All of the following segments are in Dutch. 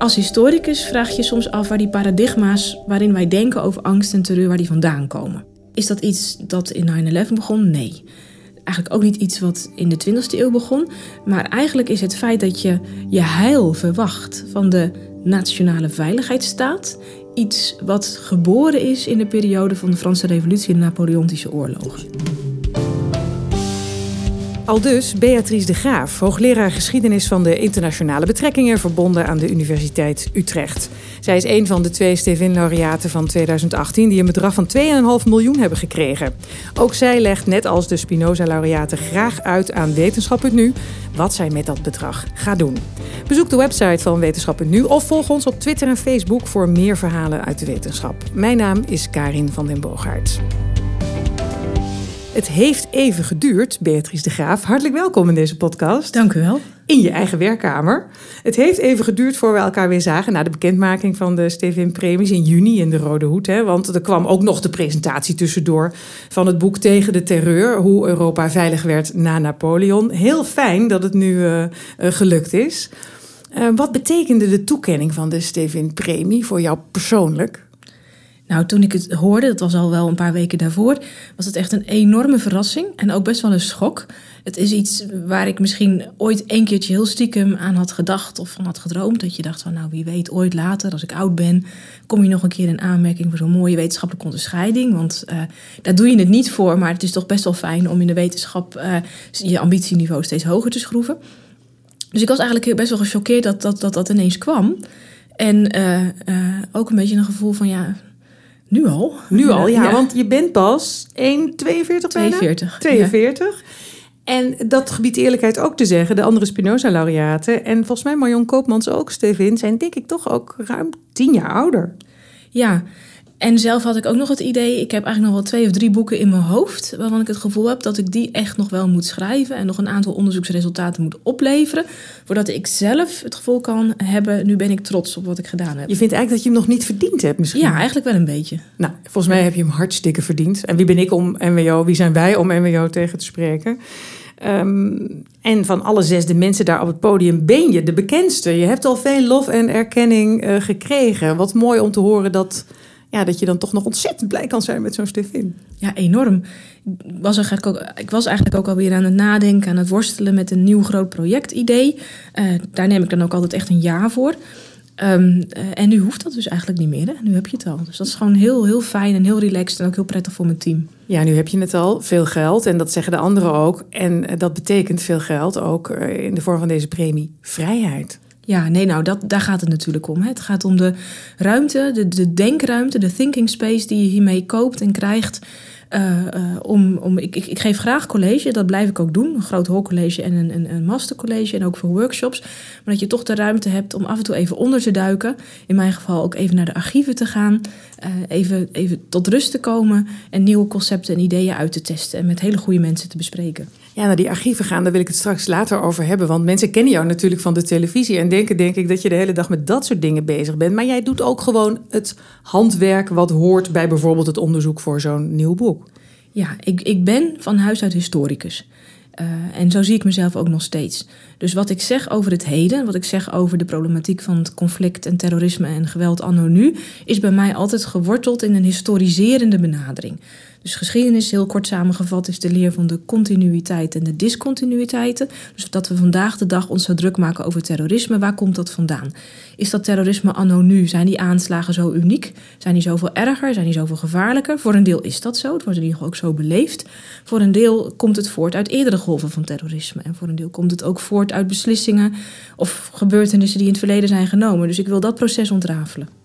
Als historicus vraag je soms af waar die paradigma's waarin wij denken over angst en terreur, waar die vandaan komen. Is dat iets dat in 9-11 begon? Nee. Eigenlijk ook niet iets wat in de 20e eeuw begon. Maar eigenlijk is het feit dat je je heil verwacht van de nationale veiligheidsstaat iets wat geboren is in de periode van de Franse Revolutie en de Napoleontische oorlogen. Al dus Beatrice de Graaf, hoogleraar geschiedenis van de internationale betrekkingen verbonden aan de Universiteit Utrecht. Zij is een van de twee Stevin-laureaten van 2018 die een bedrag van 2,5 miljoen hebben gekregen. Ook zij legt, net als de Spinoza-laureaten, graag uit aan Wetenschap.nu wat zij met dat bedrag gaat doen. Bezoek de website van Wetenschap.nu of volg ons op Twitter en Facebook voor meer verhalen uit de wetenschap. Mijn naam is Karin van den Boogaard. Het heeft even geduurd, Beatrice de Graaf. Hartelijk welkom in deze podcast. Dank u wel. In je eigen werkkamer. Het heeft even geduurd voor we elkaar weer zagen na de bekendmaking van de Stevin Premies in juni in de Rode Hoed. Hè? Want er kwam ook nog de presentatie tussendoor van het boek Tegen de Terreur: Hoe Europa veilig werd na Napoleon. Heel fijn dat het nu uh, gelukt is. Uh, wat betekende de toekenning van de Stevin Premie voor jou persoonlijk? Nou, toen ik het hoorde, dat was al wel een paar weken daarvoor, was het echt een enorme verrassing en ook best wel een schok. Het is iets waar ik misschien ooit een keertje heel stiekem aan had gedacht of van had gedroomd. Dat je dacht van, nou wie weet, ooit later, als ik oud ben, kom je nog een keer in aanmerking voor zo'n mooie wetenschappelijke onderscheiding. Want uh, daar doe je het niet voor, maar het is toch best wel fijn om in de wetenschap uh, je ambitieniveau steeds hoger te schroeven. Dus ik was eigenlijk best wel gechoqueerd dat dat, dat, dat ineens kwam. En uh, ook een beetje een gevoel van, ja, nu al? Nu al, ja, want je bent pas 1,42 42. 42. En dat gebied eerlijkheid ook te zeggen, de andere Spinoza-laureaten... en volgens mij Marion Koopmans ook, Stevin... zijn denk ik toch ook ruim tien jaar ouder. Ja, en zelf had ik ook nog het idee, ik heb eigenlijk nog wel twee of drie boeken in mijn hoofd, waarvan ik het gevoel heb dat ik die echt nog wel moet schrijven en nog een aantal onderzoeksresultaten moet opleveren, voordat ik zelf het gevoel kan hebben, nu ben ik trots op wat ik gedaan heb. Je vindt eigenlijk dat je hem nog niet verdiend hebt misschien? Ja, eigenlijk wel een beetje. Nou, volgens mij heb je hem hartstikke verdiend. En wie ben ik om NWO, wie zijn wij om NWO tegen te spreken? Um, en van alle zes de mensen daar op het podium ben je de bekendste. Je hebt al veel lof en erkenning uh, gekregen. Wat mooi om te horen dat ja, dat je dan toch nog ontzettend blij kan zijn met zo'n Stefin. Ja, enorm. Ik was, eigenlijk ook, ik was eigenlijk ook alweer aan het nadenken, aan het worstelen met een nieuw groot projectidee. Uh, daar neem ik dan ook altijd echt een jaar voor. Um, uh, en nu hoeft dat dus eigenlijk niet meer. Hè? Nu heb je het al. Dus dat is gewoon heel, heel fijn en heel relaxed en ook heel prettig voor mijn team. Ja, nu heb je het al. Veel geld. En dat zeggen de anderen ook. En uh, dat betekent veel geld ook in de vorm van deze premie. Vrijheid. Ja, nee, nou, dat, daar gaat het natuurlijk om. Hè. Het gaat om de ruimte, de, de denkruimte, de thinking space die je hiermee koopt en krijgt. Uh, uh, om, om, ik, ik, geef graag college, dat blijf ik ook doen. Een groot hoorcollege en een, een, een mastercollege en ook voor workshops. Maar dat je toch de ruimte hebt om af en toe even onder te duiken. In mijn geval ook even naar de archieven te gaan. Uh, even, even tot rust te komen en nieuwe concepten en ideeën uit te testen. En met hele goede mensen te bespreken. Ja, naar die archieven gaan, daar wil ik het straks later over hebben. Want mensen kennen jou natuurlijk van de televisie en denken, denk ik, dat je de hele dag met dat soort dingen bezig bent. Maar jij doet ook gewoon het handwerk wat hoort bij bijvoorbeeld het onderzoek voor zo'n nieuw boek. Ja, ik, ik ben van huis uit historicus. Uh, en zo zie ik mezelf ook nog steeds. Dus wat ik zeg over het heden, wat ik zeg over de problematiek van het conflict en terrorisme en geweld anno nu, is bij mij altijd geworteld in een historiserende benadering. Dus geschiedenis, heel kort samengevat, is de leer van de continuïteit en de discontinuïteiten. Dus dat we vandaag de dag ons zo druk maken over terrorisme, waar komt dat vandaan? Is dat terrorisme anno nu? Zijn die aanslagen zo uniek? Zijn die zoveel erger? Zijn die zoveel gevaarlijker? Voor een deel is dat zo. Het wordt in ieder geval ook zo beleefd. Voor een deel komt het voort uit eerdere golven van terrorisme. En voor een deel komt het ook voort uit beslissingen of gebeurtenissen die in het verleden zijn genomen. Dus ik wil dat proces ontrafelen.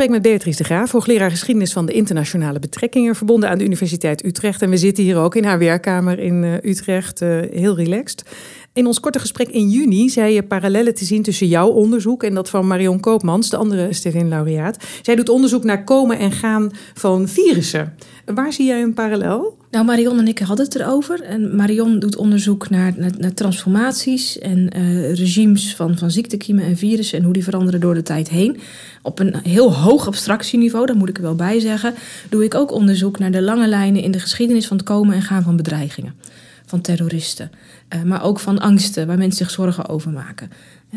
Ik spreek met Beatrice de Graaf, hoogleraar geschiedenis van de internationale betrekkingen, verbonden aan de Universiteit Utrecht. En we zitten hier ook in haar werkkamer in uh, Utrecht, uh, heel relaxed. In ons korte gesprek in juni zei je parallellen te zien tussen jouw onderzoek en dat van Marion Koopmans, de andere Stevin-laureaat. Zij doet onderzoek naar komen en gaan van virussen. Waar zie jij een parallel? Nou, Marion en ik hadden het erover. En Marion doet onderzoek naar, naar, transformaties en uh, regimes van, van ziektekiemen en virussen en hoe die veranderen door de tijd heen. Op een heel hoog abstractieniveau, daar moet ik er wel bij zeggen, doe ik ook onderzoek naar de lange lijnen in de geschiedenis van het komen en gaan van bedreigingen van terroristen. Uh, maar ook van angsten waar mensen zich zorgen over maken.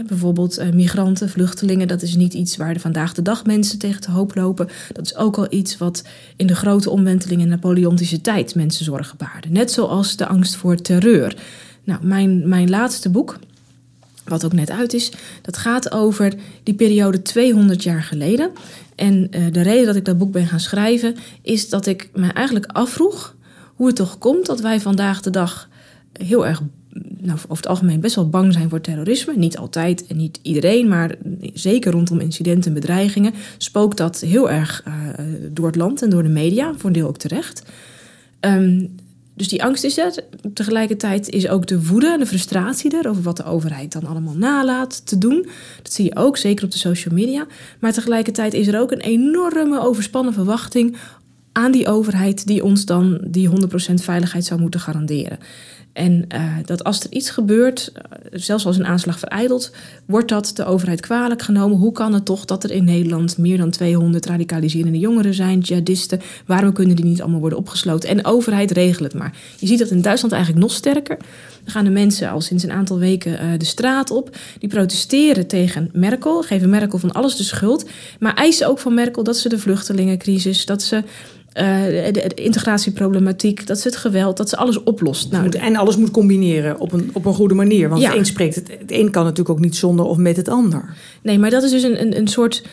Bijvoorbeeld uh, migranten, vluchtelingen, dat is niet iets waar de vandaag de dag mensen tegen te hoop lopen. Dat is ook al iets wat in de grote omwenteling in de Napoleontische tijd mensen zorgen baarde. Net zoals de angst voor terreur. Nou, mijn, mijn laatste boek, wat ook net uit is, dat gaat over die periode 200 jaar geleden. En uh, de reden dat ik dat boek ben gaan schrijven, is dat ik me eigenlijk afvroeg hoe het toch komt dat wij vandaag de dag heel erg, nou, over het algemeen best wel bang zijn voor terrorisme. Niet altijd en niet iedereen, maar zeker rondom incidenten en bedreigingen spookt dat heel erg uh, door het land en door de media, voor een deel ook terecht. Um, dus die angst is er. Tegelijkertijd is ook de woede en de frustratie er over wat de overheid dan allemaal nalaat te doen. Dat zie je ook, zeker op de social media. Maar tegelijkertijd is er ook een enorme overspannen verwachting aan die overheid die ons dan die 100% veiligheid zou moeten garanderen. En uh, dat als er iets gebeurt, eh, zelfs als een aanslag vereidelt, wordt dat de overheid kwalijk genomen. Hoe kan het toch dat er in Nederland meer dan 200 radicaliserende jongeren zijn, jihadisten? Waarom kunnen die niet allemaal worden opgesloten? En de overheid regelt het maar. Je ziet dat in Duitsland eigenlijk nog sterker. Dan gaan de mensen al sinds een aantal weken uh, de straat op. Die protesteren tegen Merkel, geven Merkel van alles de schuld. Maar eisen ook van Merkel dat ze de vluchtelingencrisis, dat ze de, de, integratieproblematiek, dat ze het geweld, dat ze alles oplost. Nou, en alles moet combineren op een, op een goede manier. Want ja. het een spreekt het, het een kan natuurlijk ook niet zonder of met het ander. Nee, maar dat is dus een, een, een soort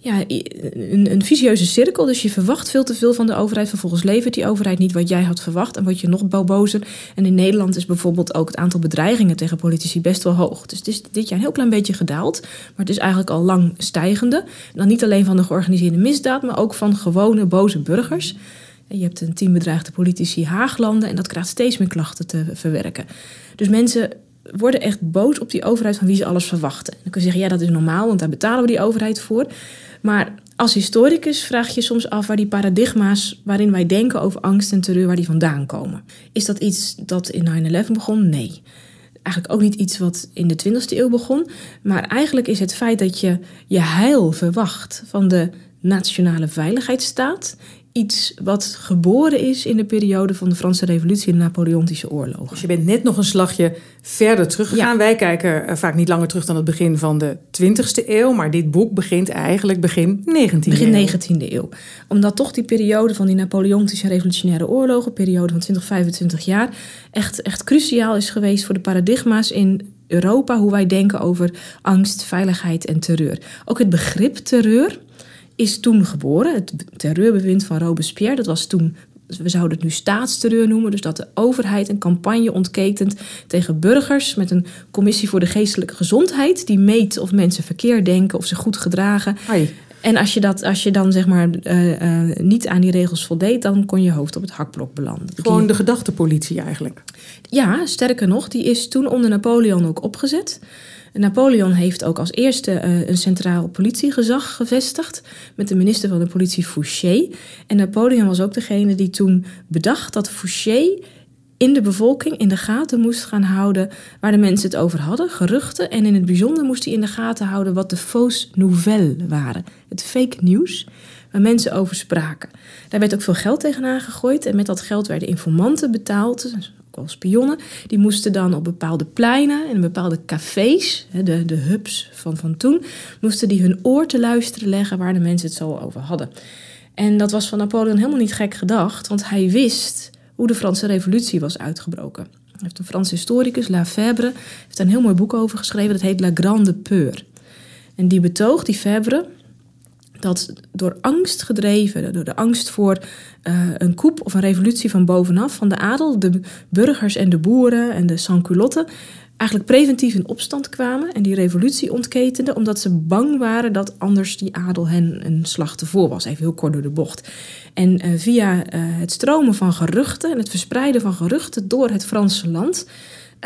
ja, een, een vicieuze cirkel. Dus je verwacht veel te veel van de overheid. Vervolgens levert die overheid niet wat jij had verwacht. En word je nog bozer. En in Nederland is bijvoorbeeld ook het aantal bedreigingen tegen politici best wel hoog. Dus het is dit jaar een heel klein beetje gedaald. Maar het is eigenlijk al lang stijgende. En dan niet alleen van de georganiseerde misdaad, maar ook van gewone boze burgers. Je hebt een team bedreigde politici Haaglanden en dat krijgt steeds meer klachten te verwerken. Dus mensen worden echt boos op die overheid van wie ze alles verwachten. Dan kun je zeggen, ja, dat is normaal, want daar betalen we die overheid voor. Maar als historicus vraag je soms af waar die paradigma's waarin wij denken over angst en terreur, waar die vandaan komen. Is dat iets dat in 9-11 begon? Nee. Eigenlijk ook niet iets wat in de 20e eeuw begon. Maar eigenlijk is het feit dat je je heil verwacht van de nationale veiligheidsstaat iets wat geboren is in de periode van de Franse Revolutie en de Napoleontische oorlogen. Dus je bent net nog een slagje verder teruggegaan. Ja. Wij kijken eh, vaak niet langer terug dan het begin van de 20e eeuw, maar dit boek begint eigenlijk begin 19e begin eeuw. 19e eeuw. Omdat toch die periode van die Napoleontische revolutionaire oorlogen, periode van 20, 25 jaar, echt, echt cruciaal is geweest voor de paradigma's in Europa, hoe wij denken over angst, veiligheid en terreur. Ook het begrip terreur is toen geboren. Het terreurbewind van Robespierre, dat was toen we zouden het nu staatsterreur noemen. Dus dat de overheid een campagne ontketent tegen burgers met een commissie voor de geestelijke gezondheid. Die meet of mensen verkeerd denken of zich goed gedragen. Hoi. En als je, dat, als je dan zeg maar uh, uh, niet aan die regels voldeed, dan kon je hoofd op het hakblok belanden. Gewoon de gedachtepolitie eigenlijk. Ja, sterker nog, die is toen onder Napoleon ook opgezet. Napoleon heeft ook als eerste uh, een centraal politiegezag gevestigd met de minister van de politie Fouché. En Napoleon was ook degene die toen bedacht dat Fouché in de bevolking in de gaten moest gaan houden waar de mensen het over hadden, geruchten. En in het bijzonder moest hij in de gaten houden wat de fausse nouvelles waren. Het fake nieuws waar mensen over spraken. Daar werd ook veel geld tegenaan gegooid en met dat geld werden informanten betaald spionnen. Die moesten dan op bepaalde pleinen en bepaalde cafés, de, de hubs van, van toen, moesten die hun oor te luisteren leggen waar de mensen het zo over hadden. En dat was van Napoleon helemaal niet gek gedacht, want hij wist hoe de Franse Revolutie was uitgebroken. Hij heeft een Franse historicus, Lafebvre, heeft een heel mooi boek over geschreven. Dat heet La Grande Peur. En die betoog, die Febvre, dat door angst gedreven, door de angst voor uh, een coup of een revolutie van bovenaf, van de adel, de burgers en de boeren en de sansculotten, eigenlijk preventief in opstand kwamen en die revolutie ontketenden, omdat ze bang waren dat anders die adel hen een slag te was. Even heel kort door de bocht. En uh, via uh, het stromen van geruchten en het verspreiden van geruchten door het Franse land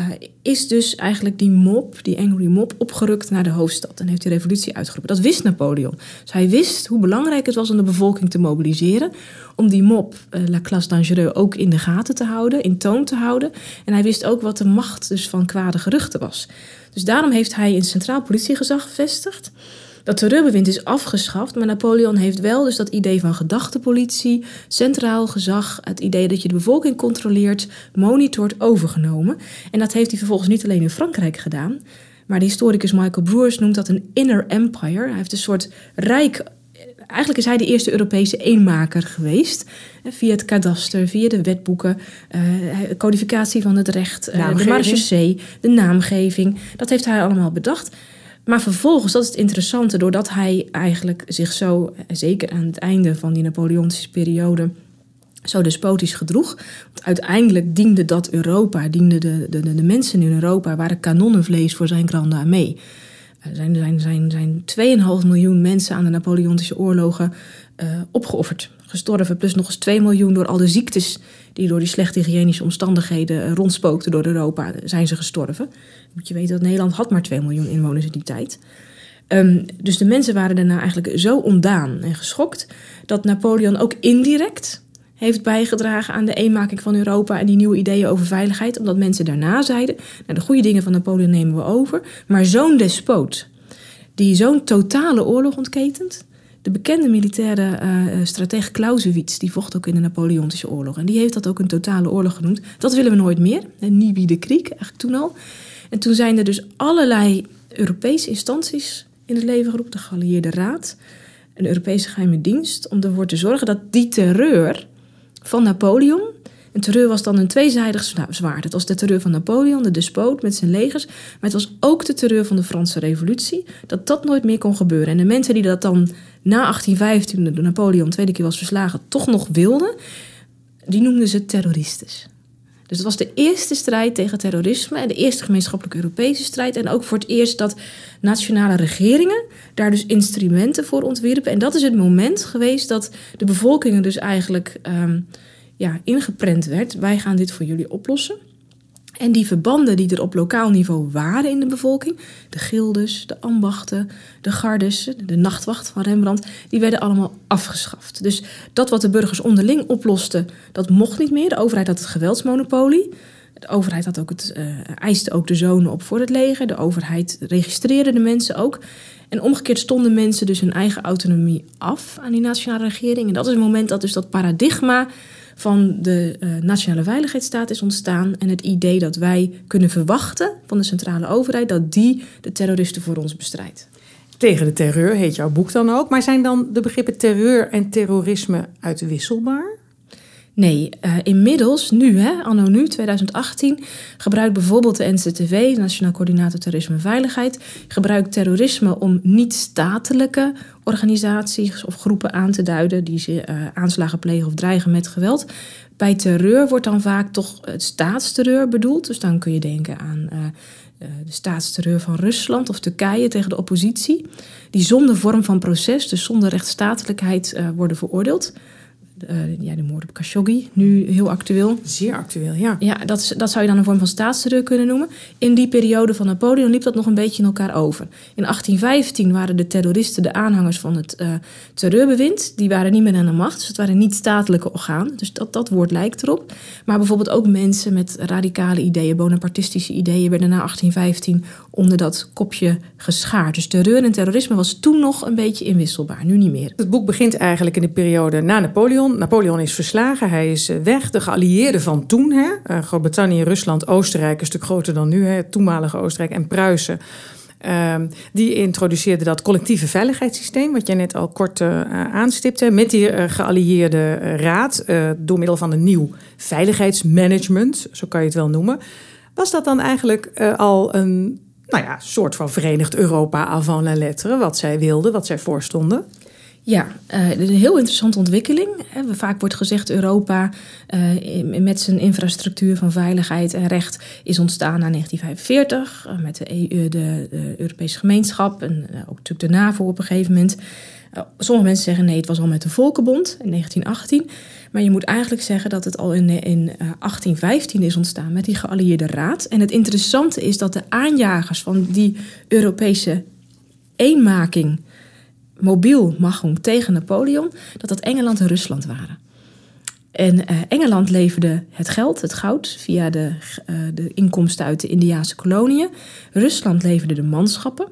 uh, is dus eigenlijk die mop, die angry mop, opgerukt naar de hoofdstad en heeft die revolutie uitgeroepen. Dat wist Napoleon. Dus hij wist hoe belangrijk het was om de bevolking te mobiliseren, om die mop, uh, La Classe Dangereux, ook in de gaten te houden, in toon te houden. En hij wist ook wat de macht dus van kwade geruchten was. Dus daarom heeft hij een centraal politiegezag gevestigd. Dat terreurbewind is afgeschaft, maar Napoleon heeft wel dus dat idee van gedachtepolitie, centraal gezag, het idee dat je de bevolking controleert, monitort, overgenomen. En dat heeft hij vervolgens niet alleen in Frankrijk gedaan, maar de historicus Michael Broers noemt dat een inner empire. Hij heeft een soort rijk eigenlijk is hij de eerste Europese eenmaker geweest. Via het kadaster, via de wetboeken, uh, codificatie van het recht, uh, de marechaussee, de naamgeving. Dat heeft hij allemaal bedacht. Maar vervolgens, dat is het interessante, doordat hij eigenlijk zich zo, eh, zeker aan het einde van die Napoleontische periode, zo despotisch gedroeg. Want uiteindelijk diende dat Europa, diende de, de, de mensen in Europa, waren kanonnenvlees voor zijn grande armee. Er zijn, zijn, zijn, zijn 2,5 miljoen mensen aan de Napoleontische oorlogen uh, opgeofferd. Gestorven, plus nog eens 2 miljoen door al de ziektes die door die slechte hygiënische omstandigheden rondspookten door Europa, zijn ze gestorven. Moet je weten dat Nederland had maar 2 miljoen inwoners in die tijd. Um, dus de mensen waren daarna eigenlijk zo ontdaan en geschokt dat Napoleon ook indirect heeft bijgedragen aan de eenmaking van Europa en die nieuwe ideeën over veiligheid. Omdat mensen daarna zeiden: nou, de goede dingen van Napoleon nemen we over. Maar zo'n despoot, die zo'n totale oorlog ontketent. De bekende militaire uh, stratege Clausewitz, die vocht ook in de Napoleontische oorlog. En die heeft dat ook een totale oorlog genoemd. Dat willen we nooit meer. Nibi de Kriek, eigenlijk toen al. En toen zijn er dus allerlei Europese instanties in het leven geroepen. De Geallieerde Raad, een Europese geheime dienst. Om ervoor te zorgen dat die terreur van Napoleon. En terreur was dan een tweezijdig zwaard. Het was de terreur van Napoleon, de despoot met zijn legers. Maar het was ook de terreur van de Franse Revolutie. Dat dat nooit meer kon gebeuren. En de mensen die dat dan na 1815, toen Napoleon tweede keer was verslagen, toch nog wilden, die noemden ze terroristen. Dus het was de eerste strijd tegen terrorisme en de eerste gemeenschappelijke Europese strijd. En ook voor het eerst dat nationale regeringen daar dus instrumenten voor ontwierpen. En dat is het moment geweest dat de bevolking dus eigenlijk um, ja, ingeprent werd. Wij gaan dit voor jullie oplossen. En die verbanden die er op lokaal niveau waren in de bevolking, de gildes, de ambachten, de gardes, de nachtwacht van Rembrandt, die werden allemaal afgeschaft. Dus dat wat de burgers onderling oplosten, dat mocht niet meer. De overheid had het geweldsmonopolie. De overheid had ook het, uh, eiste ook de zonen op voor het leger. De overheid registreerde de mensen ook. En omgekeerd stonden mensen dus hun eigen autonomie af aan die nationale regering. En dat is het moment dat dus dat paradigma van de uh, nationale veiligheidsstaat is ontstaan. En het idee dat wij kunnen verwachten van de centrale overheid dat die de terroristen voor ons bestrijdt. Tegen de terreur heet jouw boek dan ook. Maar zijn dan de begrippen terreur en terrorisme uitwisselbaar? Nee, uh, inmiddels, nu, hè, anno nu, 2018, gebruikt bijvoorbeeld de NCTV, Nationaal Coördinator Terrorisme en Veiligheid, gebruikt terrorisme om niet-statelijke organisaties of groepen aan te duiden die ze uh, aanslagen plegen of dreigen met geweld. Bij terreur wordt dan vaak toch het staatsterreur bedoeld. Dus dan kun je denken aan uh, de staatsterreur van Rusland of Turkije tegen de oppositie, die zonder vorm van proces, dus zonder rechtsstatelijkheid, worden veroordeeld. Uh, ja, de moord op Khashoggi, nu heel actueel. Zeer actueel, ja. Ja, dat, dat zou je dan een vorm van staatsterreur kunnen noemen. In die periode van Napoleon liep dat nog een beetje in elkaar over. In 1815 waren de terroristen de aanhangers van het uh, terreurbewind. Die waren niet meer aan de macht, dus het waren niet statelijke organen. Dus dat, dat woord lijkt erop. Maar bijvoorbeeld ook mensen met radicale ideeën, bonapartistische ideeën... werden na 1815 onder dat kopje geschaard. Dus terreur en terrorisme was toen nog een beetje inwisselbaar, nu niet meer. Het boek begint eigenlijk in de periode na Napoleon Napoleon. is verslagen, hij is eh, weg. De geallieerden van toen, hè, eh, Groot-Brittannië, Rusland, Oostenrijk, een stuk groter dan nu, hè, toenmalige Oostenrijk en Pruisen. Uh, die introduceerde dat collectieve veiligheidssysteem, wat jij net al kort uh, aanstipte, met die geallieerde raad, door middel van een nieuw veiligheidsmanagement, zo kan je het wel noemen. Was dat dan eigenlijk al een nou ja, soort van verenigd Europa avant la lettre, wat zij wilden, wat zij voorstonden? Ja, uh, een heel interessante ontwikkeling. Vaak wordt gezegd Europa uh, met zijn infrastructuur van veiligheid en recht is ontstaan na 1945 uh, met de, EU, de, Europese gemeenschap en ook natuurlijk de NAVO op een gegeven moment. Sommige mensen zeggen nee, het was al met de Volkenbond in 1918. Maar je moet eigenlijk zeggen dat het al in, in 1815 is ontstaan met die geallieerde raad. En het interessante is dat de aanjagers van die Europese eenmaking mobiel Machung tegen Napoleon, dat dat Engeland en Rusland waren. En Engeland leverde het geld, het goud, via de, de inkomsten uit de Indiaanse koloniën. Rusland leverde de manschappen.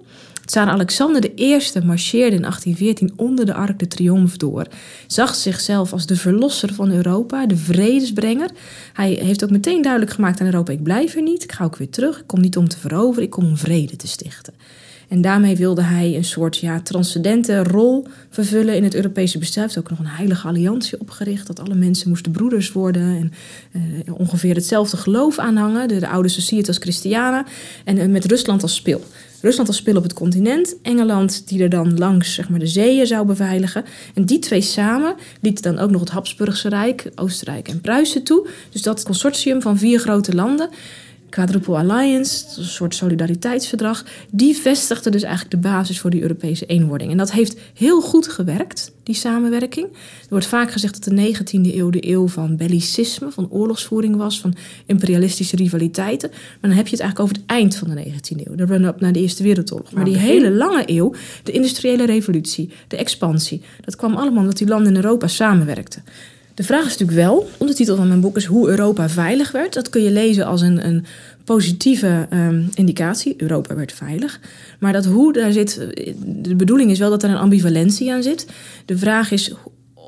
Tsaar Alexander I marcheerde in 1814 onder de Arc de Triomphe door. Zag zichzelf als de verlosser van Europa, de vredesbrenger. Hij heeft ook meteen duidelijk gemaakt aan Europa: ik blijf er niet, ik ga ook weer terug. Ik kom niet om te veroveren, ik kom om vrede te stichten. En daarmee wilde hij een soort ja, transcendente rol vervullen in het Europese bestel. Hij heeft ook nog een heilige alliantie opgericht. Dat alle mensen moesten broeders worden en uh, ongeveer hetzelfde geloof aanhangen. De, de oude Societas Christiana. En uh, met Rusland als spil. Rusland als spil op het continent. Engeland die er dan langs zeg maar, de zeeën zou beveiligen. En die twee samen lieten dan ook nog het Habsburgse Rijk, Oostenrijk en Pruisen toe. Dus dat consortium van vier grote landen Quadruple Alliance, een soort solidariteitsverdrag, die vestigde dus eigenlijk de basis voor die Europese eenwording. En dat heeft heel goed gewerkt, die samenwerking. Er wordt vaak gezegd dat de 19e eeuw de eeuw van bellicisme, van oorlogsvoering was, van imperialistische rivaliteiten. Maar dan heb je het eigenlijk over het eind van de 19e eeuw, de run-up naar de Eerste Wereldoorlog. Maar die hele lange eeuw, de industriële revolutie, de expansie, dat kwam allemaal omdat die landen in Europa samenwerkten. De vraag is natuurlijk wel, ondertitel van mijn boek is hoe Europa veilig werd. Dat kun je lezen als een, een positieve um, indicatie. Europa werd veilig. Maar dat hoe, daar zit, de bedoeling is wel dat er een ambivalentie aan zit. De vraag is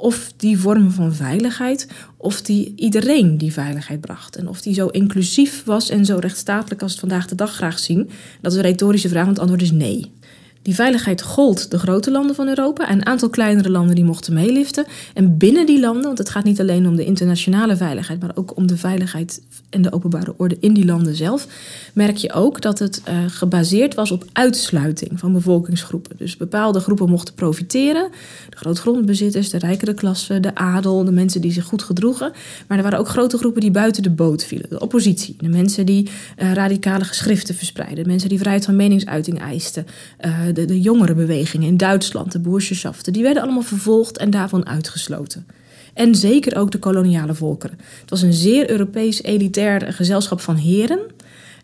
of die vorm van veiligheid, of die iedereen die veiligheid bracht. En of die zo inclusief was en zo rechtsstatelijk als het vandaag de dag graag zien. Dat is een retorische vraag, want het antwoord is nee. Die veiligheid gold de grote landen van Europa en een aantal kleinere landen die mochten meeliften. En binnen die landen, want het gaat niet alleen om de internationale veiligheid, maar ook om de veiligheid en de openbare orde in die landen zelf, merk je ook dat het uh, gebaseerd was op uitsluiting van bevolkingsgroepen. Dus bepaalde groepen mochten profiteren. De grootgrondbezitters, de rijkere klasse, de adel, de mensen die zich goed gedroegen. Maar er waren ook grote groepen die buiten de boot vielen. De oppositie, de mensen die uh, radicale geschriften verspreiden, de mensen die vrijheid van meningsuiting eisten. Uh, de, de jongerenbewegingen in Duitsland, de boerschaften, die werden allemaal vervolgd en daarvan uitgesloten. En zeker ook de koloniale volkeren. Het was een zeer Europees elitair gezelschap van heren.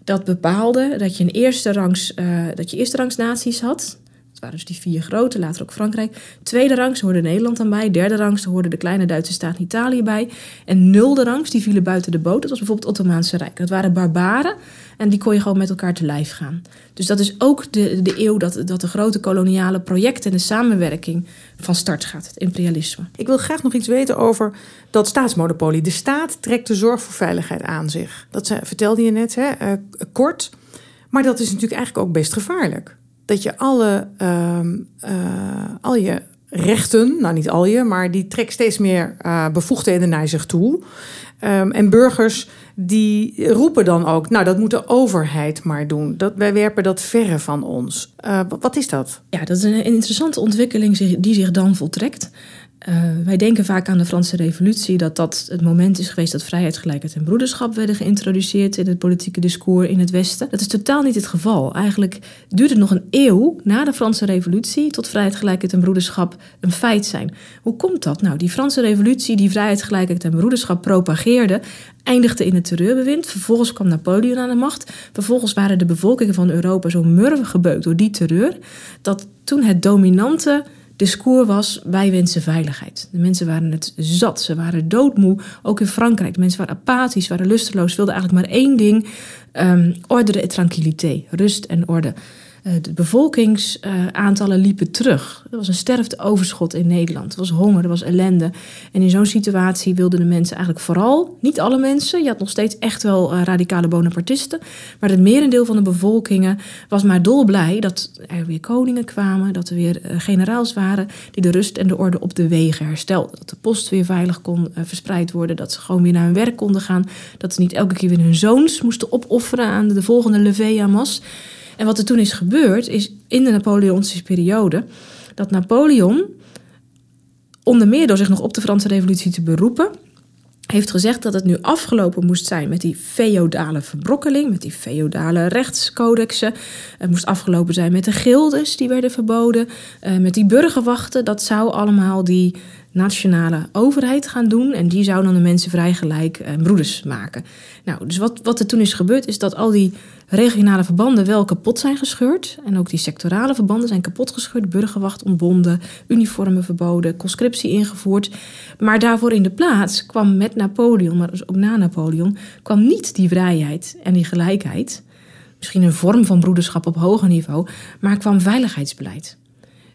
Dat bepaalde dat je, een eerste rangs, uh, dat je eerste rangs naties had. Dat waren dus die vier grote, later ook Frankrijk. Tweede rangs hoorde Nederland dan bij. Derde rangs hoorde de kleine Duitse staat Italië bij. En nulde rangs, die vielen buiten de boot. Dat was bijvoorbeeld het Ottomaanse Rijk. Dat waren barbaren en die kon je gewoon met elkaar te lijf gaan. Dus dat is ook de, de eeuw dat, dat de grote koloniale projecten en de samenwerking van start gaat, het imperialisme. Ik wil graag nog iets weten over dat staatsmonopolie. De staat trekt de zorg voor veiligheid aan zich. Dat vertelde je net, hè? Uh, kort. Maar dat is natuurlijk eigenlijk ook best gevaarlijk. Dat je alle, uh, uh, al je rechten, nou niet al je, maar die trekt steeds meer uh, bevoegdheden naar zich toe. Um, en burgers die roepen dan ook, nou dat moet de overheid maar doen. Dat, wij werpen dat verre van ons. Uh, wat is dat? Ja, dat is een interessante ontwikkeling die zich dan voltrekt. Uh, wij denken vaak aan de Franse Revolutie, dat dat het moment is geweest dat vrijheid, gelijkheid en broederschap werden geïntroduceerd in het politieke discours in het Westen. Dat is totaal niet het geval. Eigenlijk duurt het nog een eeuw na de Franse Revolutie tot vrijheid, gelijkheid en broederschap een feit zijn. Hoe komt dat? Nou, die Franse Revolutie die vrijheid, gelijkheid en broederschap propageerde, eindigde in het terreurbewind. Vervolgens kwam Napoleon aan de macht. Vervolgens waren de bevolkingen van Europa zo murven gebeukt door die terreur, dat toen het dominante discours was: wij wensen veiligheid. De mensen waren het zat, ze waren doodmoe. Ook in Frankrijk, de mensen waren apathisch, waren lusteloos, wilden eigenlijk maar één ding: um, orde en tranquiliteit, rust en orde. Eh, de bevolkingsaantallen liepen terug. Er was een sterfteoverschot in Nederland. Er was honger, er was ellende. En in zo'n situatie wilden de mensen eigenlijk vooral, niet alle mensen, je had nog steeds echt wel uh, radicale Bonapartisten, maar het merendeel van de bevolkingen was maar dolblij dat er weer koningen kwamen, dat er weer uh, generaals waren die de rust en de orde op de wegen herstelden. Dat de post weer veilig kon verspreid worden, dat ze gewoon weer naar hun werk konden gaan, dat ze niet elke keer weer hun zoons moesten opofferen aan de volgende levée à mas. En wat er toen is gebeurd, is in de Napoleontische periode dat Napoleon, onder meer door zich nog op de Franse Revolutie te beroepen, heeft gezegd dat het nu afgelopen moest zijn met die feodale verbrokkeling, met die feodale rechtscodexen. Het moest afgelopen zijn met de gildes die werden verboden, eh, met die burgerwachten. Dat zou allemaal die nationale overheid gaan doen. En die zou dan de mensen vrij gelijk en broeders maken. Nou, dus wat, wat er toen is gebeurd, is dat al die regionale verbanden wel kapot zijn gescheurd. En ook die sectorale verbanden zijn kapot gescheurd. Burgerwacht ontbonden, uniformen verboden, conscriptie ingevoerd. Maar daarvoor in de plaats kwam met Napoleon, maar dus ook na Napoleon, kwam niet die vrijheid en die gelijkheid misschien een vorm van broederschap op hoger niveau, maar kwam veiligheidsbeleid.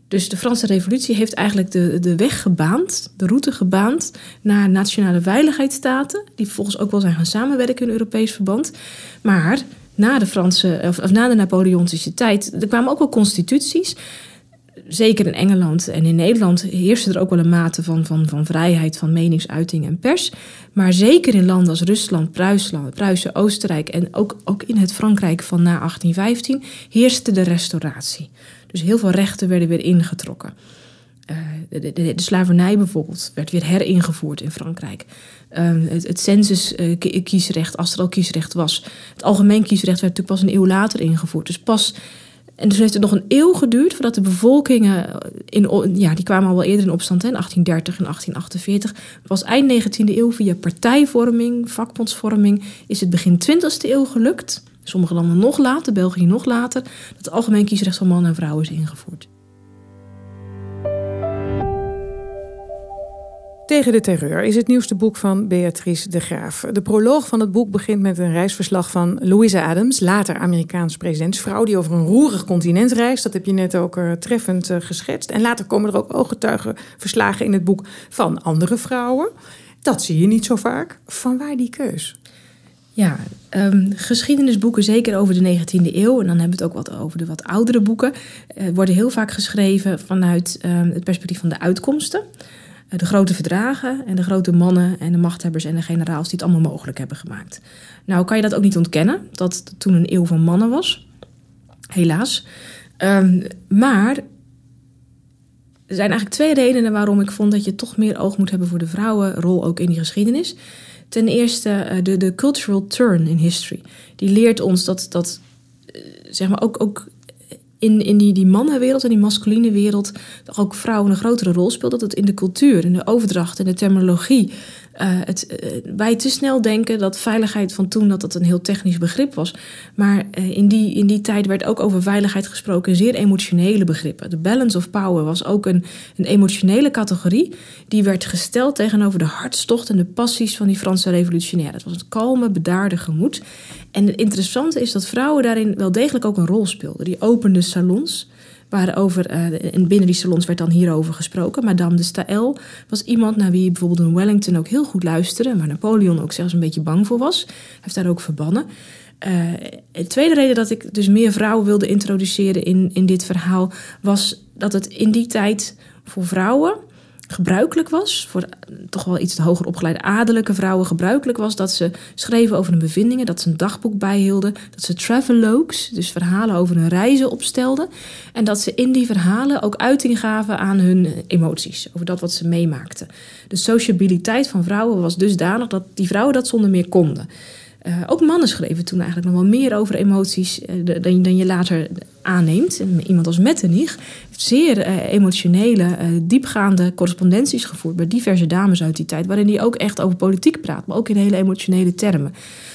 Dus de Franse Revolutie heeft eigenlijk de, de weg gebaand, de route gebaand naar nationale veiligheidsstaten, die vervolgens ook wel zijn gaan samenwerken in Europees verband. Maar na de Franse, of, of na de Napoleontische tijd, er kwamen ook wel constituties zeker in Engeland en in Nederland heerste er ook wel een mate van, van, van vrijheid van meningsuiting en pers. Maar zeker in landen als Rusland, Pruisland, Pruisen, Oostenrijk en ook, ook in het Frankrijk van na 1815 heerste de restauratie. Dus heel veel rechten werden weer ingetrokken. Uh, de, slavernij bijvoorbeeld werd weer heringevoerd in Frankrijk. Uh, het, het census-kiesrecht, als er al kiesrecht was. Het algemeen kiesrecht werd natuurlijk pas een eeuw later ingevoerd. Dus pas en dus heeft het nog een eeuw geduurd voordat de bevolkingen, in, ja, die kwamen al wel eerder in opstand, in 1830 en 1848. Pas eind 19e eeuw via partijvorming, vakbondsvorming, is het begin 20e eeuw gelukt. Sommige landen nog later, België nog later, dat het algemeen kiesrecht van mannen en vrouwen is ingevoerd. Tegen de terreur is het nieuwste boek van Beatrice de Graaf. De proloog van het boek begint met een reisverslag van Louisa Adams, later Amerikaans presidentsvrouw, die over een roerig continent reist. Dat heb je net ook uh, treffend uh, geschetst. En later komen er ook ooggetuigenverslagen in het boek van andere vrouwen. Dat zie je niet zo vaak. Van waar die keus? Ja, um, geschiedenisboeken, zeker over de 19e eeuw, en dan hebben we het ook wat over de wat oudere boeken, uh, worden heel vaak geschreven vanuit um, het perspectief van de uitkomsten. Eh, de grote verdragen en de grote mannen en de machthebbers en de generaals die het allemaal mogelijk hebben gemaakt. Nou kan je dat ook niet ontkennen, dat toen een eeuw van mannen was. Helaas. Um, maar er zijn eigenlijk twee redenen waarom ik vond dat je toch meer oog moet hebben voor de vrouwenrol ook in die geschiedenis. Ten eerste eh, de, de cultural turn in history. Die leert ons dat, dat eh, zeg maar ook, ook in, in die, die mannenwereld en die masculine wereld ook vrouwen een grotere rol speelt. Dat het in de cultuur, in de overdracht, in de terminologie. Uh, het, uh, wij te snel denken dat veiligheid van toen dat dat een heel technisch begrip was. Maar uh, in, die, in die tijd werd ook over veiligheid gesproken zeer emotionele begrippen. De balance of power was ook een, een emotionele categorie. Die werd gesteld tegenover de hartstocht en de passies van die Franse revolutionairen. Het was een kalme, bedaarde gemoed. En het interessante is dat vrouwen daarin wel degelijk ook een rol speelden. Die openden salons. Waarover, uh, en binnen die salons werd dan hierover gesproken. Madame de Staël was iemand naar wie bijvoorbeeld in Wellington ook heel goed luisterde. Maar Napoleon ook zelfs een beetje bang voor was. Hij heeft daar ook verbannen. Uh, de tweede reden dat ik dus meer vrouwen wilde introduceren in, in dit verhaal... was dat het in die tijd voor vrouwen gebruikelijk was, voor toch wel iets hoger opgeleide adellijke vrouwen gebruikelijk was, dat ze schreven over hun bevindingen, dat ze een dagboek bijhielden, dat ze travelogues, dus verhalen over hun reizen opstelden, en dat ze in die verhalen ook uiting gaven aan hun emoties, over dat wat ze meemaakten. De sociabiliteit van vrouwen was dusdanig dat die vrouwen dat zonder meer konden. Uh, ook mannen schreven toen eigenlijk nog wel meer over emoties uh, dan, dan, je later aanneemt. Iemand als Metternich heeft zeer uh, emotionele, diepgaande correspondenties gevoerd bij diverse dames uit die tijd, waarin hij ook echt over politiek praat, maar ook in hele emotionele termen.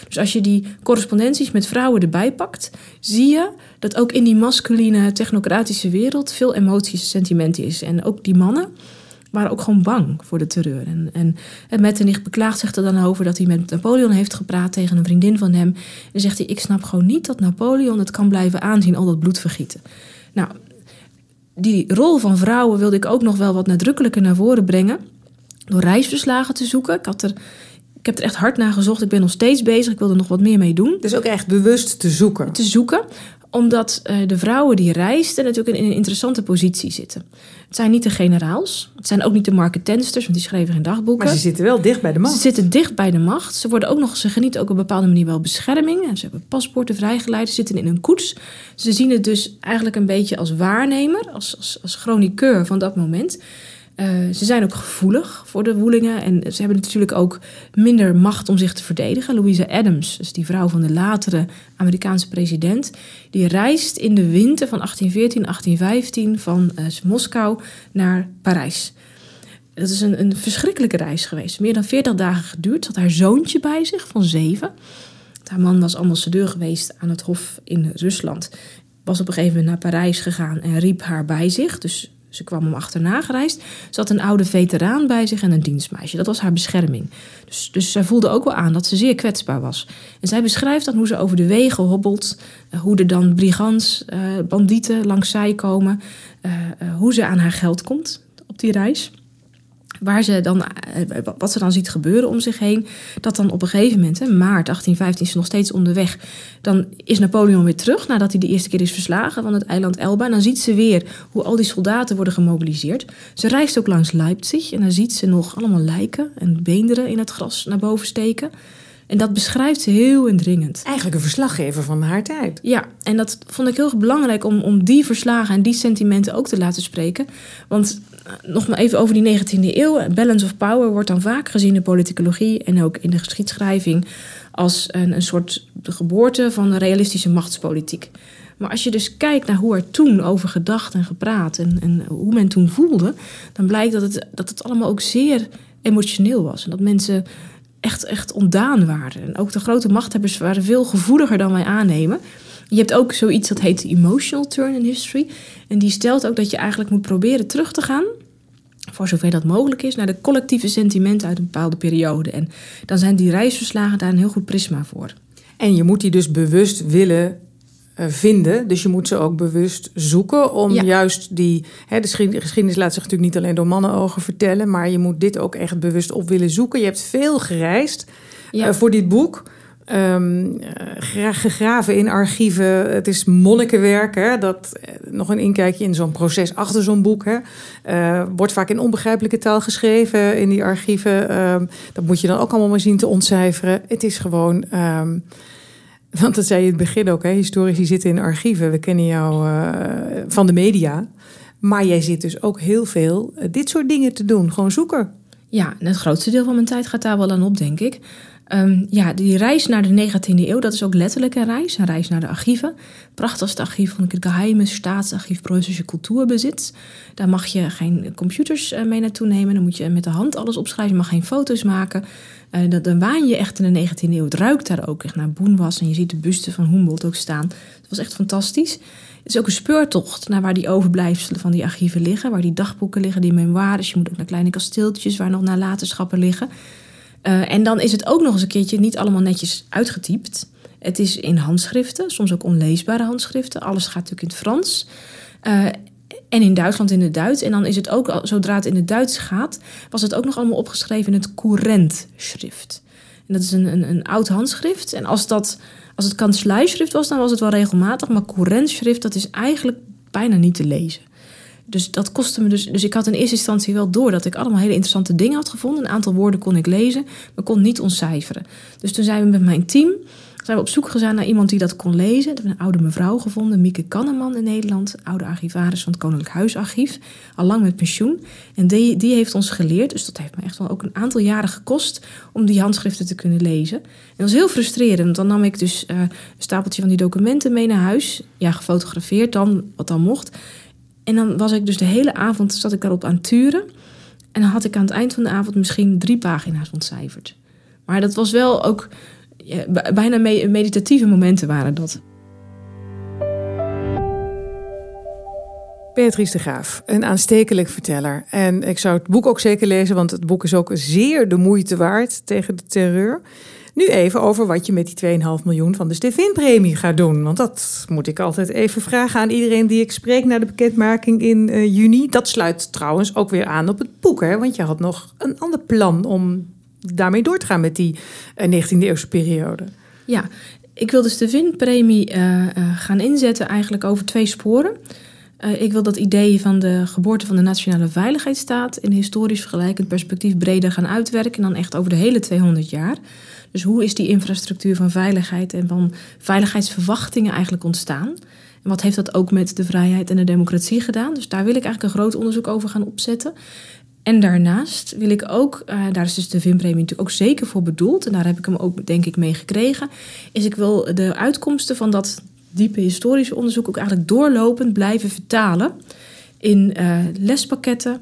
Dus als je die correspondenties met vrouwen erbij pakt, zie je dat ook in die masculine, technocratische wereld veel emoties en sentimenten is. En ook die mannen waren ook gewoon bang voor de terreur. En, en, en Metternich beklaagt zich er dan over dat hij met Napoleon heeft gepraat tegen een vriendin van hem. En zegt hij: Ik snap gewoon niet dat Napoleon het kan blijven aanzien, al dat bloedvergieten. Nou, die rol van vrouwen wilde ik ook nog wel wat nadrukkelijker naar voren brengen. Door reisverslagen te zoeken. Ik had er. Ik heb er echt hard naar gezocht. Ik ben nog steeds bezig. Ik wil er nog wat meer mee doen. Dus ook echt bewust te zoeken. Te zoeken omdat uh, de vrouwen die reisden natuurlijk in een interessante positie zitten. Het zijn niet de generaals. Het zijn ook niet de marketensters, want die schreven geen dagboeken. Maar ze zitten wel dicht bij de macht. Ze zitten dicht bij de macht. Ze, worden ook nog, ze genieten ook op een bepaalde manier wel bescherming. En ze hebben paspoorten vrijgeleid, ze zitten in een koets. Ze zien het dus eigenlijk een beetje als waarnemer, als, als, als chroniqueur van dat moment. Uh, ze zijn ook gevoelig voor de woelingen en ze hebben natuurlijk ook minder macht om zich te verdedigen. Louisa Adams, dus die vrouw van de latere Amerikaanse president, die reist in de winter van 1814, 1815 van uh, Moskou naar Parijs. Dat is een, een verschrikkelijke reis geweest. Meer dan 40 dagen geduurd. Ze had haar zoontje bij zich van zeven. Haar man was ambassadeur geweest aan het hof in Rusland. Was op een gegeven moment naar Parijs gegaan en riep haar bij zich. Dus Ze kwam hem achterna gereisd. Ze had een oude veteraan bij zich en een dienstmeisje. Dat was haar bescherming. Dus, dus zij voelde ook wel aan dat ze zeer kwetsbaar was. En zij beschrijft dan hoe ze over de wegen hobbelt. Eh, hoe er dan brigands, uh, bandieten langs zij komen. Uh, hoe ze aan haar geld komt op die reis waar ze dan, eh, wat ze dan ziet gebeuren om zich heen. Dat dan op een gegeven moment, hè, maart 1815, is ze nog steeds onderweg. Dan is Napoleon weer terug nadat hij de eerste keer is verslagen van het eiland Elba. En dan ziet ze weer hoe al die soldaten worden gemobiliseerd. Ze reist ook langs Leipzig en dan ziet ze nog allemaal lijken en beenderen in het gras naar boven steken. En dat beschrijft ze heel indringend. Eigenlijk een verslaggever van haar tijd. Ja, en dat vond ik heel belangrijk om, om die verslagen en die sentimenten ook te laten spreken. Want nog maar even over die 19e eeuw. Balance of power wordt dan vaak gezien in politicologie en ook in de geschiedschrijving als een, een soort de geboorte van een realistische machtspolitiek. Maar als je dus kijkt naar hoe er toen over gedacht en gepraat en, en hoe men toen voelde, dan blijkt dat het, dat het allemaal ook zeer emotioneel was. En dat mensen echt, echt ontdaan waren. En ook de grote machthebbers waren veel gevoeliger dan wij aannemen. Je hebt ook zoiets dat heet emotional turn in history. En die stelt ook dat je eigenlijk moet proberen terug te gaan, voor zover dat mogelijk is, naar de collectieve sentimenten uit een bepaalde periode. En dan zijn die reisverslagen daar een heel goed prisma voor. En je moet die dus bewust willen eh, vinden. Dus je moet ze ook bewust zoeken om juist die. Hè, de geschiedenis laat zich natuurlijk niet alleen door mannenogen vertellen, maar je moet dit ook echt bewust op willen zoeken. Je hebt veel gereisd uh, voor dit boek. Um, gegraven in archieven. Het is monnikenwerk. Hè? Dat, nog een inkijkje in zo'n proces achter zo'n boek. Hè? Uh, wordt vaak in onbegrijpelijke taal geschreven in die archieven. Um, dat moet je dan ook allemaal maar zien te ontcijferen. Het is gewoon. Um, want dat zei je in het begin ook, hè? historici zitten in archieven. We kennen jou van de media. Maar jij zit dus ook heel veel dit soort dingen te doen. Gewoon zoeken. Ja, en het grootste deel van mijn tijd gaat daar wel aan op, denk ik. Um, ja, die reis naar de 19e eeuw, dat is ook letterlijk een reis. Een reis naar de archieven. Prachtigste archief van het geheime staatsarchief Preußische Cultuurbesitz. Daar mag je geen computers uh, mee naartoe nemen. Dan moet je met de hand alles opschrijven. Je mag geen foto's maken. Uh, dat, dan waan je echt in de 19e eeuw. Het ruikt daar ook echt naar boenwas. En je ziet de buste van Humboldt ook staan. Het was echt fantastisch. Het is ook een speurtocht naar waar die overblijfselen van die archieven liggen. Waar die dagboeken liggen, die memoires. Je moet ook naar kleine kasteeltjes waar nog nalatenschappen liggen. Uh, en dan is het ook nog eens een keertje niet allemaal netjes uitgetypt. Het is in handschriften, soms ook onleesbare handschriften. Alles gaat natuurlijk in het Frans. Uh, en in Duitsland in het Duits. En dan is het ook, zodra het in het Duits gaat, was het ook nog allemaal opgeschreven in het courantschrift. En dat is een, een, een oud handschrift. En als, dat, als het kanseleischrift was, dan was het wel regelmatig. Maar courantschrift, dat is eigenlijk bijna niet te lezen. Dus dat kostte me dus. Dus ik had in eerste instantie wel door dat ik allemaal hele interessante dingen had gevonden. Een aantal woorden kon ik lezen, maar kon niet ontcijferen. Dus toen zijn we met mijn team zijn we op zoek gegaan naar iemand die dat kon lezen. We hebben een oude mevrouw gevonden, Mieke Kanneman in Nederland, oude archivaris van het Koninklijk Huisarchief, al met pensioen. En die, die heeft ons geleerd, dus dat heeft me echt wel ook een aantal jaren gekost om die handschriften te kunnen lezen. En dat was heel frustrerend, want dan nam ik dus uh, een stapeltje van die documenten mee naar huis, ja, gefotografeerd dan, wat dan mocht. En dan was ik dus de hele avond, zat ik daarop aan turen. En dan had ik aan het eind van de avond misschien drie pagina's ontcijferd. Maar dat was wel ook bijna meditatieve momenten waren dat. Beatrice de Graaf, een aanstekelijk verteller. En ik zou het boek ook zeker lezen, want het boek is ook zeer de moeite waard tegen de terreur. Nu even over wat je met die 2,5 miljoen van de Stevin-premie gaat doen. Want dat moet ik altijd even vragen aan iedereen die ik spreek na de bekendmaking in uh, juni. Dat sluit trouwens ook weer aan op het boek, hè? want je had nog een ander plan om daarmee door te gaan met die uh, 19e-eeuwse periode. Ja, ik wil de Stevin-premie uh, gaan inzetten eigenlijk over twee sporen. Ik wil dat idee van de geboorte van de nationale veiligheidsstaat in historisch vergelijkend perspectief breder gaan uitwerken. En dan echt over de hele 200 jaar. Dus hoe is die infrastructuur van veiligheid en van veiligheidsverwachtingen eigenlijk ontstaan? En wat heeft dat ook met de vrijheid en de democratie gedaan? Dus daar wil ik eigenlijk een groot onderzoek over gaan opzetten. En daarnaast wil ik ook, uh, daar is dus de VIM-premie natuurlijk ook zeker voor bedoeld, en daar heb ik hem ook denk ik mee gekregen, is ik wil de uitkomsten van dat diepe historische onderzoek ook eigenlijk doorlopend blijven vertalen in uh, lespakketten,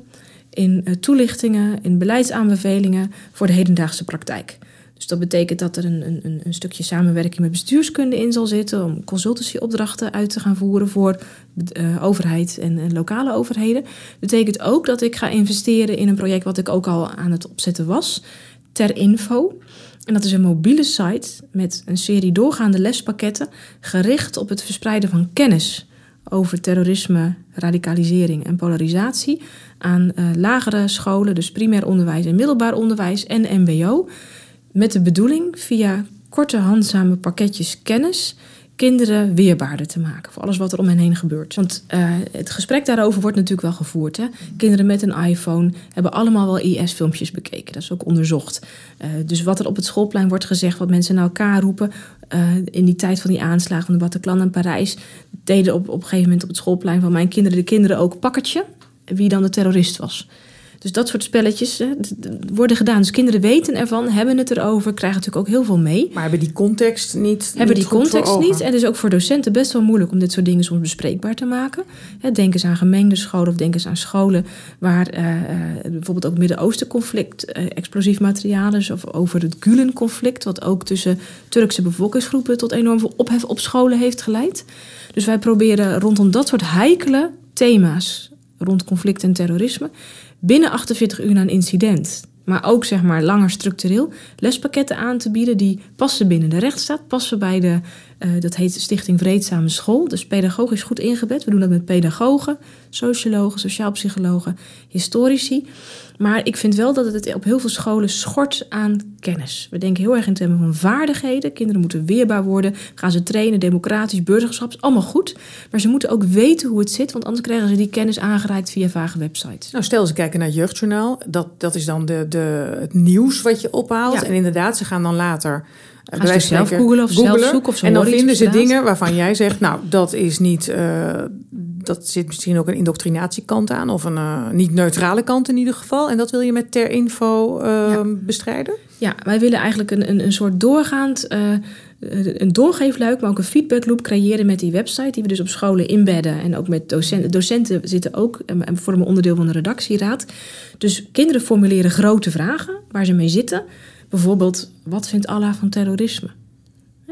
in uh, toelichtingen, in beleidsaanbevelingen voor de hedendaagse praktijk. Dus dat betekent dat er een, een, een stukje samenwerking met bestuurskunde in zal zitten om consultancyopdrachten uit te gaan voeren voor uh, overheid en, lokale overheden. Betekent ook dat ik ga investeren in een project wat ik ook al aan het opzetten was, Ter Info. En dat is een mobiele site met een serie doorgaande lespakketten gericht op het verspreiden van kennis over terrorisme, radicalisering en polarisatie aan uh, lagere scholen, dus primair onderwijs en middelbaar onderwijs en MBO. Met de bedoeling via korte handzame pakketjes kennis kinderen weerbaarder te maken voor alles wat er om hen heen gebeurt. Want uh, het gesprek daarover wordt natuurlijk wel gevoerd. Hè? Kinderen met een iPhone hebben allemaal wel IS-filmpjes bekeken. Dat is ook onderzocht. Uh, dus wat er op het schoolplein wordt gezegd, wat mensen naar elkaar roepen. Uh, in die tijd van die aanslagen van de Bataclan en Parijs, deden op, op een gegeven moment op het schoolplein van mijn kinderen de kinderen ook pakkertje. Wie dan de terrorist was. Dus dat soort spelletjes hè, worden gedaan. Dus kinderen weten ervan, hebben het erover, krijgen natuurlijk ook heel veel mee. Maar hebben die context niet? Hebben die context niet. En het is ook voor docenten best wel moeilijk om dit soort dingen soms bespreekbaar te maken. Denk eens aan gemengde scholen of denk eens aan scholen waar uh, bijvoorbeeld ook Midden-Oosten conflict, uh, explosief materiaal is. Of over het Gulen-conflict, wat ook tussen Turkse bevolkingsgroepen tot enorm veel ophef op scholen heeft geleid. Dus wij proberen rondom dat soort heikele thema's rond conflict en terrorisme binnen 48 uur na een incident, maar ook zeg maar langer structureel, lespakketten aan te bieden die passen binnen de rechtsstaat, passen bij de, uh, dat heet Stichting Vreedzame School, dus pedagogisch goed ingebed. We doen dat met pedagogen, sociologen, sociaalpsychologen, historici. Maar ik vind wel dat het op heel veel scholen schort aan kennis. We denken heel erg in termen van vaardigheden. Kinderen moeten weerbaar worden. Gaan ze trainen, democratisch, burgerschap, allemaal goed. Maar ze moeten ook weten hoe het zit, want anders krijgen ze die kennis aangereikt via vage websites. Nou, stel ze kijken naar het jeugdjournaal. Dat, dat is dan de, de, het nieuws wat je ophaalt. En inderdaad, ze gaan dan later Gaan ze zelf googlen of zelf zoeken of. En dan vinden ze dingen waarvan jij zegt, nou, dat is niet, uh, dat zit misschien ook een indoctrinatiekant aan of een uh, niet neutrale kant in ieder geval. En dat wil je met ter info uh, ja. bestrijden? Ja, wij willen eigenlijk een, een, een soort doorgaand, een doorgeefluik, maar ook een feedbackloop creëren met die website die we dus op scholen inbedden. En ook met docenten. Docenten zitten ook en vormen onderdeel van de redactieraad. Dus kinderen formuleren grote vragen waar ze mee zitten. Bijvoorbeeld, wat vindt Allah van terrorisme?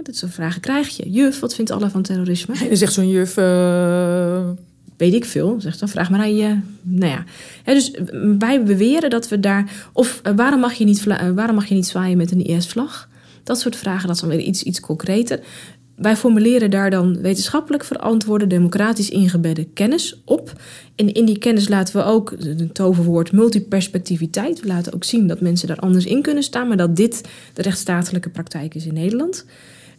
dat soort vragen krijg je. Juf, wat vindt Allah van terrorisme? En zegt zo'n juf... Uh... Weet ik veel. Zegt dan, vraag maar aan je... Nou ja. dus wij beweren dat we daar... Of uh, waarom, mag je niet, uh, waarom mag je niet zwaaien met een IS-vlag? Dat soort vragen, dat is dan weer iets, iets concreter. Wij formuleren daar dan wetenschappelijk verantwoorde, democratisch ingebedde kennis op. En in die kennis laten we ook het toverwoord multiperspectiviteit. We laten ook zien dat mensen daar anders in kunnen staan, maar dat dit de rechtsstatelijke praktijk is in Nederland.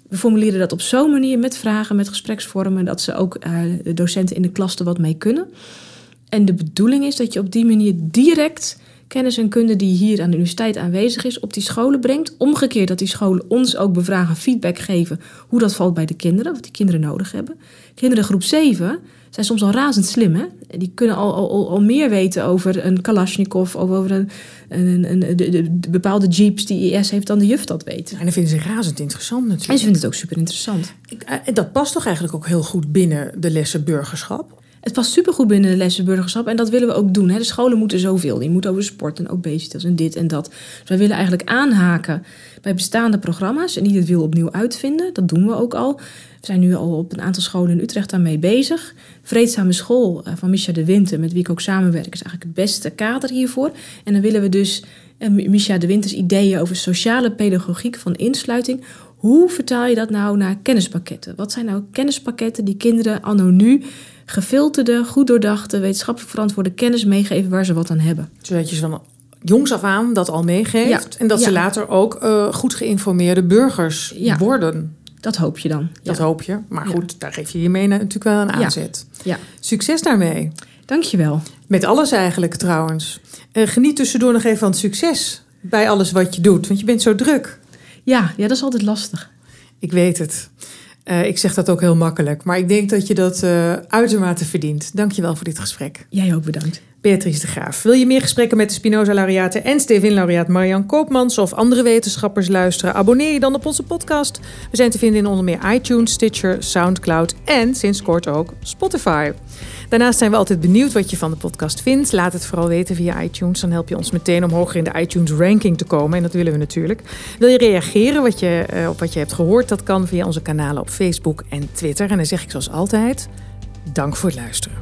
We formuleren dat op zo'n manier met vragen, met gespreksvormen, dat ze ook uh, de docenten in de klas er wat mee kunnen. En de bedoeling is dat je op die manier direct kennis en kunde die hier aan de universiteit aanwezig is, op die scholen brengt. Omgekeerd dat die scholen ons ook bevragen, feedback geven hoe dat valt bij de kinderen, wat die kinderen nodig hebben. Kinderen groep 7 zijn soms al razend slim, hè? Die kunnen al, al, al meer weten over een Kalashnikov of over een, een, een, de, de, bepaalde jeeps die IS heeft dan de juf dat weet. En dan vinden ze razend interessant natuurlijk. En ze vinden het ook super interessant. En dat past toch eigenlijk ook heel goed binnen de lessen burgerschap? Het past supergoed binnen de lessen burgerschap en dat willen we ook doen. Hè. De scholen moeten zoveel. Die moeten over sport en obesitas en dit en dat. Dus wij willen eigenlijk aanhaken bij bestaande programma's en niet het wiel opnieuw uitvinden. Dat doen we ook al. We zijn nu al op een aantal scholen in Utrecht daarmee bezig. Vreedzame School eh, van Misha de Winter, met wie ik ook samenwerk, is eigenlijk het beste kader hiervoor. En dan willen we dus uh, Misha de Winters ideeën over sociale pedagogiek van insluiting. Hoe vertaal je dat nou naar kennispakketten? Wat zijn nou kennispakketten die kinderen anno nu gefilterde, goed doordachte, wetenschappelijk verantwoorde kennis meegeven waar ze wat aan hebben. Zodat je van jongs af aan dat al meegeeft. en dat ze later ook uh, goed geïnformeerde burgers worden. Dat hoop je dan. Dat hoop je. Maar goed, daar geef je je mee natuurlijk wel een aanzet. Ja. Succes daarmee. Dankjewel. Met alles eigenlijk trouwens. Uh, geniet tussendoor nog even van het succes bij alles wat je doet. Want je bent zo druk. Ja, ja dat is altijd lastig. Ik weet het. Uh, ik zeg dat ook heel makkelijk. Maar ik denk dat je dat uh, uitermate verdient. Dank je wel voor dit gesprek. Jij ook bedankt. Beatrice de Graaf. Wil je meer gesprekken met de Spinoza-laureaten en Stevin-laureaat Marian Koopmans of andere wetenschappers luisteren? Abonneer je dan op onze podcast. We zijn te vinden in onder meer iTunes, Stitcher, Soundcloud en sinds kort ook Spotify. Daarnaast zijn we altijd benieuwd wat je van de podcast vindt. Laat het vooral weten via iTunes. Dan help je ons meteen om hoger in de iTunes ranking te komen. En dat willen we natuurlijk. Wil je reageren wat je, uh, op wat je hebt gehoord? Dat kan via onze kanalen op Facebook en Twitter. En dan zeg ik zoals altijd: dank voor het luisteren.